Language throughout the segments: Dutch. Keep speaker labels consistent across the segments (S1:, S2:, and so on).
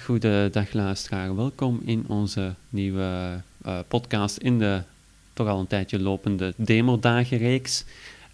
S1: Goedendag luisteraar, welkom in onze nieuwe uh, podcast in de toch al een tijdje lopende demodagenreeks.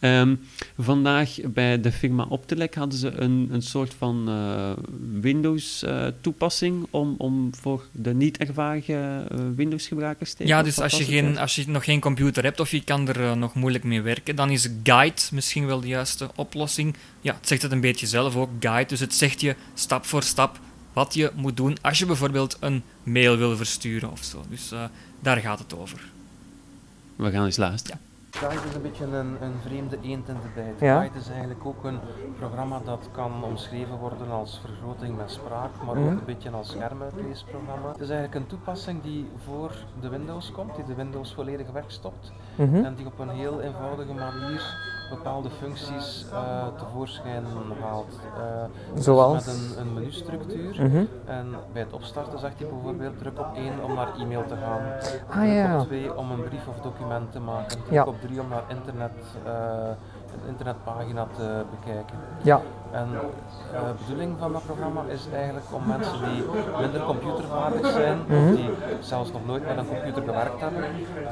S1: Um, vandaag bij de firma Optelec hadden ze een, een soort van uh, Windows-toepassing uh, om, om voor de niet-ervaren uh, Windows-gebruikers te
S2: Ja, dus als je, geen, als je nog geen computer hebt of je kan er nog moeilijk mee werken, dan is Guide misschien wel de juiste oplossing. Ja, het zegt het een beetje zelf ook, Guide. Dus het zegt je stap voor stap wat je moet doen als je bijvoorbeeld een mail wil versturen of zo. Dus daar gaat het over.
S1: We gaan eens luisteren.
S3: Ja. Guide is een beetje een, een vreemde eend in de bijt. Ja? Guide is eigenlijk ook een programma dat kan omschreven worden als vergroting met spraak, maar ook mhm. een beetje als schermuitleesprogramma. Het is eigenlijk een toepassing die voor de Windows komt, die de Windows volledig wegstopt mm en die op een heel eenvoudige manier bepaalde functies uh, tevoorschijn haalt.
S4: Uh, Zoals?
S3: Dus met een, een menustructuur. Mm -hmm. En bij het opstarten zegt hij bijvoorbeeld druk op 1 om naar e-mail te gaan.
S4: Ah, druk ja.
S3: op 2 om een brief of document te maken. Druk ja. op 3 om naar internet, een internetpagina te bekijken.
S4: Ja.
S3: En de bedoeling van dat programma is eigenlijk om mensen die minder computervaardig zijn, mm -hmm. of die zelfs nog nooit met een computer gewerkt hebben,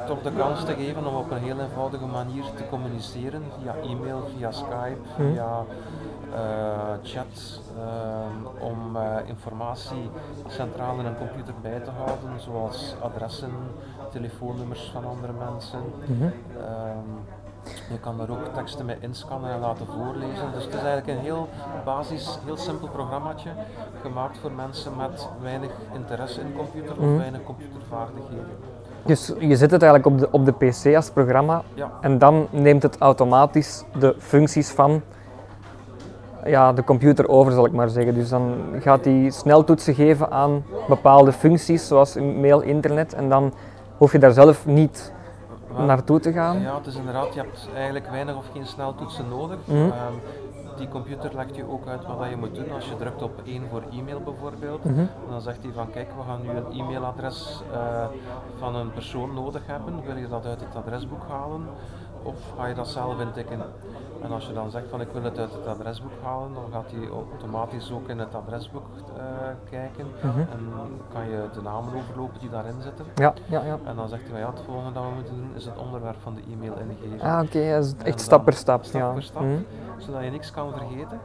S3: toch de kans te geven om op een heel eenvoudige manier te communiceren via e-mail, via Skype, mm -hmm. via uh, chat, uh, om uh, informatie centraal in een computer bij te houden, zoals adressen, telefoonnummers van andere mensen. Mm -hmm. Je kan daar ook teksten mee inscannen en laten voorlezen. Dus het is eigenlijk een heel basis, heel simpel programmaatje, gemaakt voor mensen met weinig interesse in computer of mhm. weinig computervaardigheden.
S4: Dus je zet het eigenlijk op de, op de PC als programma
S3: ja.
S4: en dan neemt het automatisch de functies van ja, de computer over, zal ik maar zeggen. Dus dan gaat hij sneltoetsen geven aan bepaalde functies, zoals mail, internet, en dan hoef je daar zelf niet naartoe te gaan?
S3: Ja, het is inderdaad, je hebt eigenlijk weinig of geen sneltoetsen nodig. Mm -hmm. um, die computer legt je ook uit wat je moet doen. Als je drukt op 1 voor e-mail bijvoorbeeld, mm -hmm. dan zegt hij van kijk, we gaan nu een e-mailadres uh, van een persoon nodig hebben. Wil je dat uit het adresboek halen? Of ga je dat zelf intikken? En als je dan zegt van ik wil het uit het adresboek halen, dan gaat hij automatisch ook in het adresboek uh, kijken mm -hmm. en kan je de namen overlopen die daarin zitten.
S4: Ja, ja, ja.
S3: En dan zegt hij van ja, het volgende dat we moeten doen is het onderwerp van de e-mail ingeven.
S4: Ah oké, okay, echt stap per stap.
S3: Stap
S4: ja.
S3: per stap, mm -hmm. zodat je niks kan vergeten.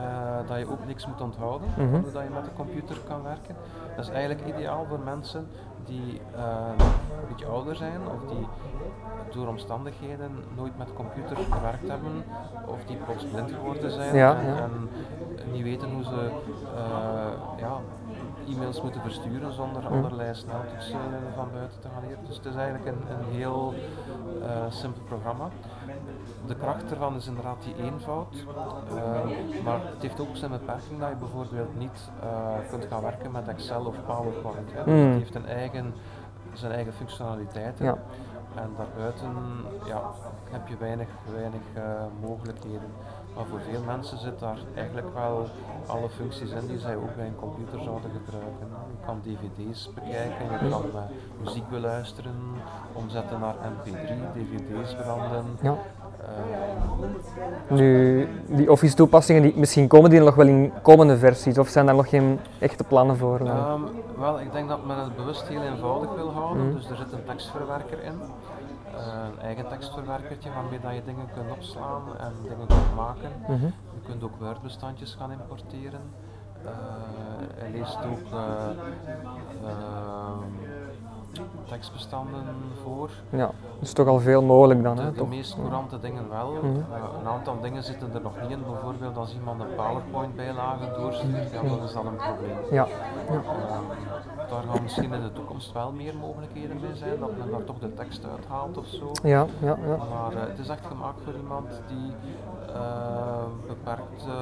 S3: Uh, dat je ook niks moet onthouden, mm -hmm. dat je met de computer kan werken. Dat is eigenlijk ideaal voor mensen die uh, een beetje ouder zijn of die door omstandigheden nooit met computer gewerkt hebben of die plots blind geworden zijn
S4: ja,
S3: en,
S4: ja.
S3: en, niet weten hoe ze uh, ja, e-mails moeten versturen zonder mm. allerlei sneltoetsen van buiten te gaan leren. Dus het is eigenlijk een, een heel uh, simpel programma. De kracht ervan is inderdaad die eenvoud, uh, maar het heeft ook zijn beperking dat je bijvoorbeeld niet kunt gaan werken met Excel of PowerPoint. Hè. Mm. Het heeft een eigen, zijn eigen functionaliteiten.
S4: Ja.
S3: En daarbuiten ja, heb je weinig, weinig uh, mogelijkheden. Maar voor veel mensen zit daar eigenlijk wel alle functies in die zij ook bij een computer zouden gebruiken. Je kan dvd's bekijken, je kan uh, muziek beluisteren, omzetten naar mp3, dvd's branden.
S4: Ja. Uh, nu, die Office toepassingen, die, misschien komen die nog wel in komende versies of zijn daar nog geen echte plannen voor?
S3: Um, wel, ik denk dat men het bewust heel eenvoudig wil houden, mm. dus er zit een tekstverwerker in. Een eigen tekstverwerkertje waarmee dat je dingen kunt opslaan en dingen kunt maken.
S4: Mm -hmm.
S3: Je kunt ook Word-bestandjes gaan importeren. Uh, hij leest ook tekstbestanden voor.
S4: Ja, is toch al veel mogelijk dan.
S3: De,
S4: hè,
S3: de meest courante dingen wel. Mm -hmm. uh, een aantal dingen zitten er nog niet in. Bijvoorbeeld als iemand een PowerPoint-bijlage doorstuurt, ja, dan is dat een probleem.
S4: Ja. ja.
S3: Uh, daar gaan misschien in de toekomst wel meer mogelijkheden mee zijn, dat men daar toch de tekst uithaalt of zo.
S4: Ja, ja, ja.
S3: Maar uh, het is echt gemaakt voor iemand die beperkte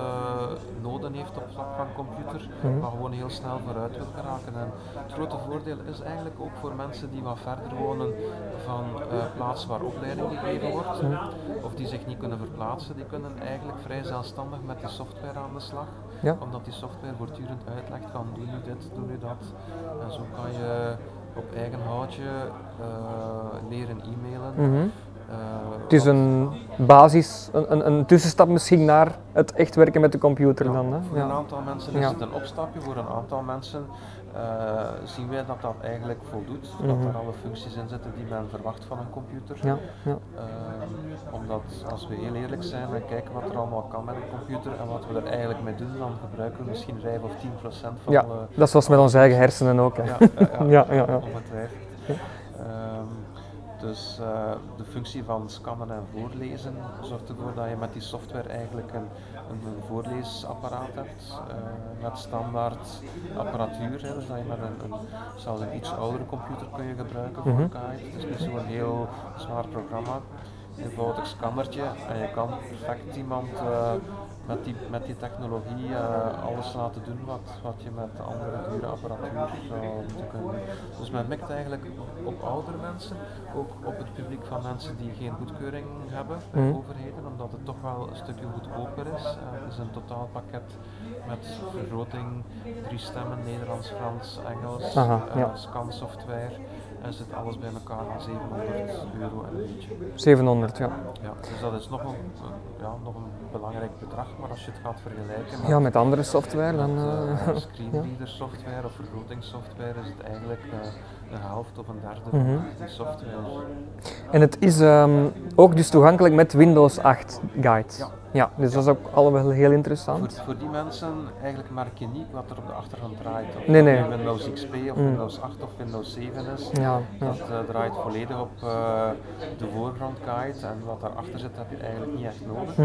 S3: noden heeft op vlak van computer, mm -hmm. maar gewoon heel snel vooruit wil geraken. En het grote voordeel is eigenlijk ook voor mensen die wat verder wonen van uh, plaats waar opleiding gegeven wordt, mm. of die zich niet kunnen verplaatsen, die kunnen eigenlijk vrij zelfstandig met die software aan de slag.
S4: Ja.
S3: Omdat die software voortdurend uitlegt van doe nu dit, doe nu dat. En zo kan je op eigen houtje uh, leren e-mailen.
S4: -hmm. Het is een basis, een, een, tussenstap misschien naar het echt werken met de computer
S3: ja,
S4: dan. Hè?
S3: Voor een aantal mensen is het een opstapje, voor een aantal mensen eh, zien wij dat dat eigenlijk voldoet. Dat
S4: Mhm.
S3: er alle functies in zitten die men verwacht van een computer.
S4: Ja, ja.
S3: Ehm, omdat als we heel eerlijk zijn en kijken wat er allemaal kan met een computer en wat we er eigenlijk mee doen, dan gebruiken we misschien 5 of 10 procent van
S4: ja, dat is zoals met onze eigen hersenen ook. Hè.
S3: Ja, ja, ja,
S4: Ja, ja, ja.
S3: ongetwijfeld. Ehm, dus eh, de functie van scannen en voorlezen zorgt ervoor dat je met die software eigenlijk een, een, voorleesapparaat hebt eh, met standaard apparatuur. Hè, dus dat je met een, een, zelfs een iets oudere computer kun je gebruiken voor
S4: Mhm.
S3: Kite. Het is niet zo'n heel zwaar programma, eenvoudig scannertje en je kan perfect iemand eh, met, die, met die technologie eh, alles laten doen wat, wat je met andere dure apparatuur zou moeten kunnen doen. Dus men mikt eigenlijk op oudere mensen, ook op het publiek van mensen die geen goedkeuring hebben bij
S4: Mhm.
S3: overheden, omdat het toch wel een stukje goedkoper is. Eh, het is een totaalpakket met vergroting, drie stemmen, Nederlands, Frans, Engels,
S4: Aha, ja.
S3: scansoftware en zit alles bij elkaar aan 700 euro en een beetje.
S4: 700, ja.
S3: Ja, dus dat is nog een, een- ja, nog een belangrijk bedrag, maar als je het gaat vergelijken met,
S4: Ja, met andere software dan...
S3: met,
S4: eh,
S3: eh, screenreader software of vergrotingssoftware is het eigenlijk eh, de helft of een derde van die software.
S4: En het is ehm, ook dus toegankelijk met Windows 8 Guide.
S3: Ja.
S4: Ja, dus dat is ook allemaal heel
S3: Voor,
S4: interessant.
S3: voor die mensen eigenlijk merk je niet wat er op de achtergrond draait. Of
S4: Nee, nee.
S3: Windows XP of
S4: Mm.
S3: Windows 8 of Windows 7 is.
S4: Ja, ja.
S3: Dat eh, draait volledig op eh, de voorgrond guide en wat daarachter zit heb je eigenlijk niet echt nodig.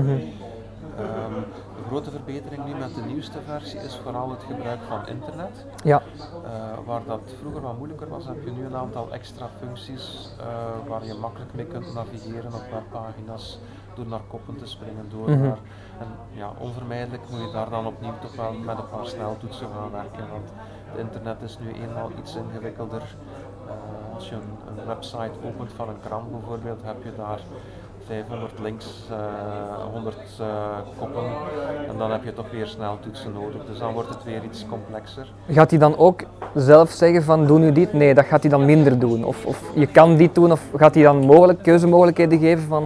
S3: Ehm, de grote verbetering nu met de nieuwste versie is vooral het gebruik van internet.
S4: Ja,
S3: Eh, waar dat vroeger wat moeilijker was, heb je nu een aantal extra functies waar je makkelijk mee kunt navigeren op webpagina's, door naar koppen te springen, door
S4: Mhm.
S3: naar... En ja, onvermijdelijk moet je daar dan opnieuw toch wel met een paar sneltoetsen gaan werken, want het internet is nu eenmaal iets ingewikkelder. Eh, als je een, een website opent van een krant bijvoorbeeld, heb je daar 500 links, eh, 100 eh, koppen en dan heb je toch weer sneltoetsen nodig. Dus dan wordt het weer iets complexer.
S4: gaat hij dan ook zelf zeggen van doe nu dit? Nee, dat gaat hij dan minder doen. Of, of je kan dit doen, of gaat hij dan mogelijk, keuzemogelijkheden geven van...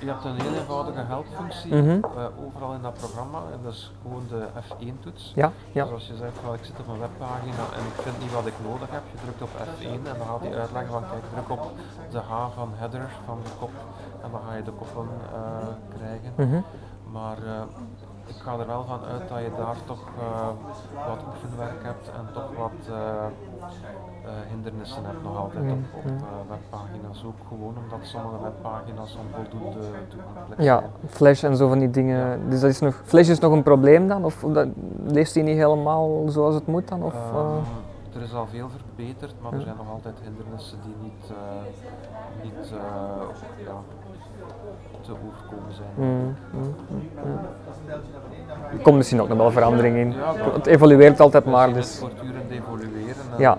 S3: Je hebt een heel eenvoudige helpfunctie
S4: Mhm.
S3: eh, overal in dat programma en dat is gewoon de F1-toets.
S4: Ja, ja.
S3: Dus als je zegt, ik zit op een webpagina en ik vind niet wat ik nodig heb, je drukt op F1 en dan gaat hij uitleggen van kijk, druk op de H van header, van de kop en dan ga je de koppen eh, krijgen.
S4: Mhm.
S3: Maar eh, ik ga er wel van uit dat je daar toch eh, wat oefenwerk hebt en toch wat eh, eh, hindernissen hebt nog altijd op, op webpagina's. Ook gewoon omdat sommige webpagina's onvoldoende toegankelijk
S4: Ja,
S3: zijn.
S4: Flash en zo van die dingen. Dus dat is nog, Flash is nog een probleem dan? Of dat, leest hij niet helemaal zoals het moet dan? Of, eh?
S3: Er is al veel verbeterd, maar er zijn nog altijd hindernissen die niet, eh, niet eh, ja, te overkomen zijn.
S4: Mm, mm, mm, mm. Er komt misschien ook nog wel verandering in.
S3: Ja,
S4: Het evolueert altijd maar.
S3: zien het
S4: Dus.
S3: voortdurend evolueren. en,
S4: Ja.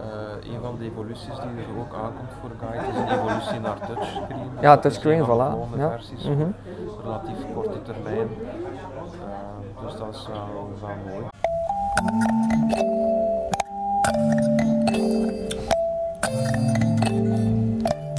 S3: eh, een van de evoluties die er ook aankomt voor Guide is een evolutie naar touchscreen.
S4: Ja, touchscreen,
S3: de
S4: voilà. Ja.
S3: versies,
S4: Mhm.
S3: relatief korte termijn. Dus dat is wel mooi.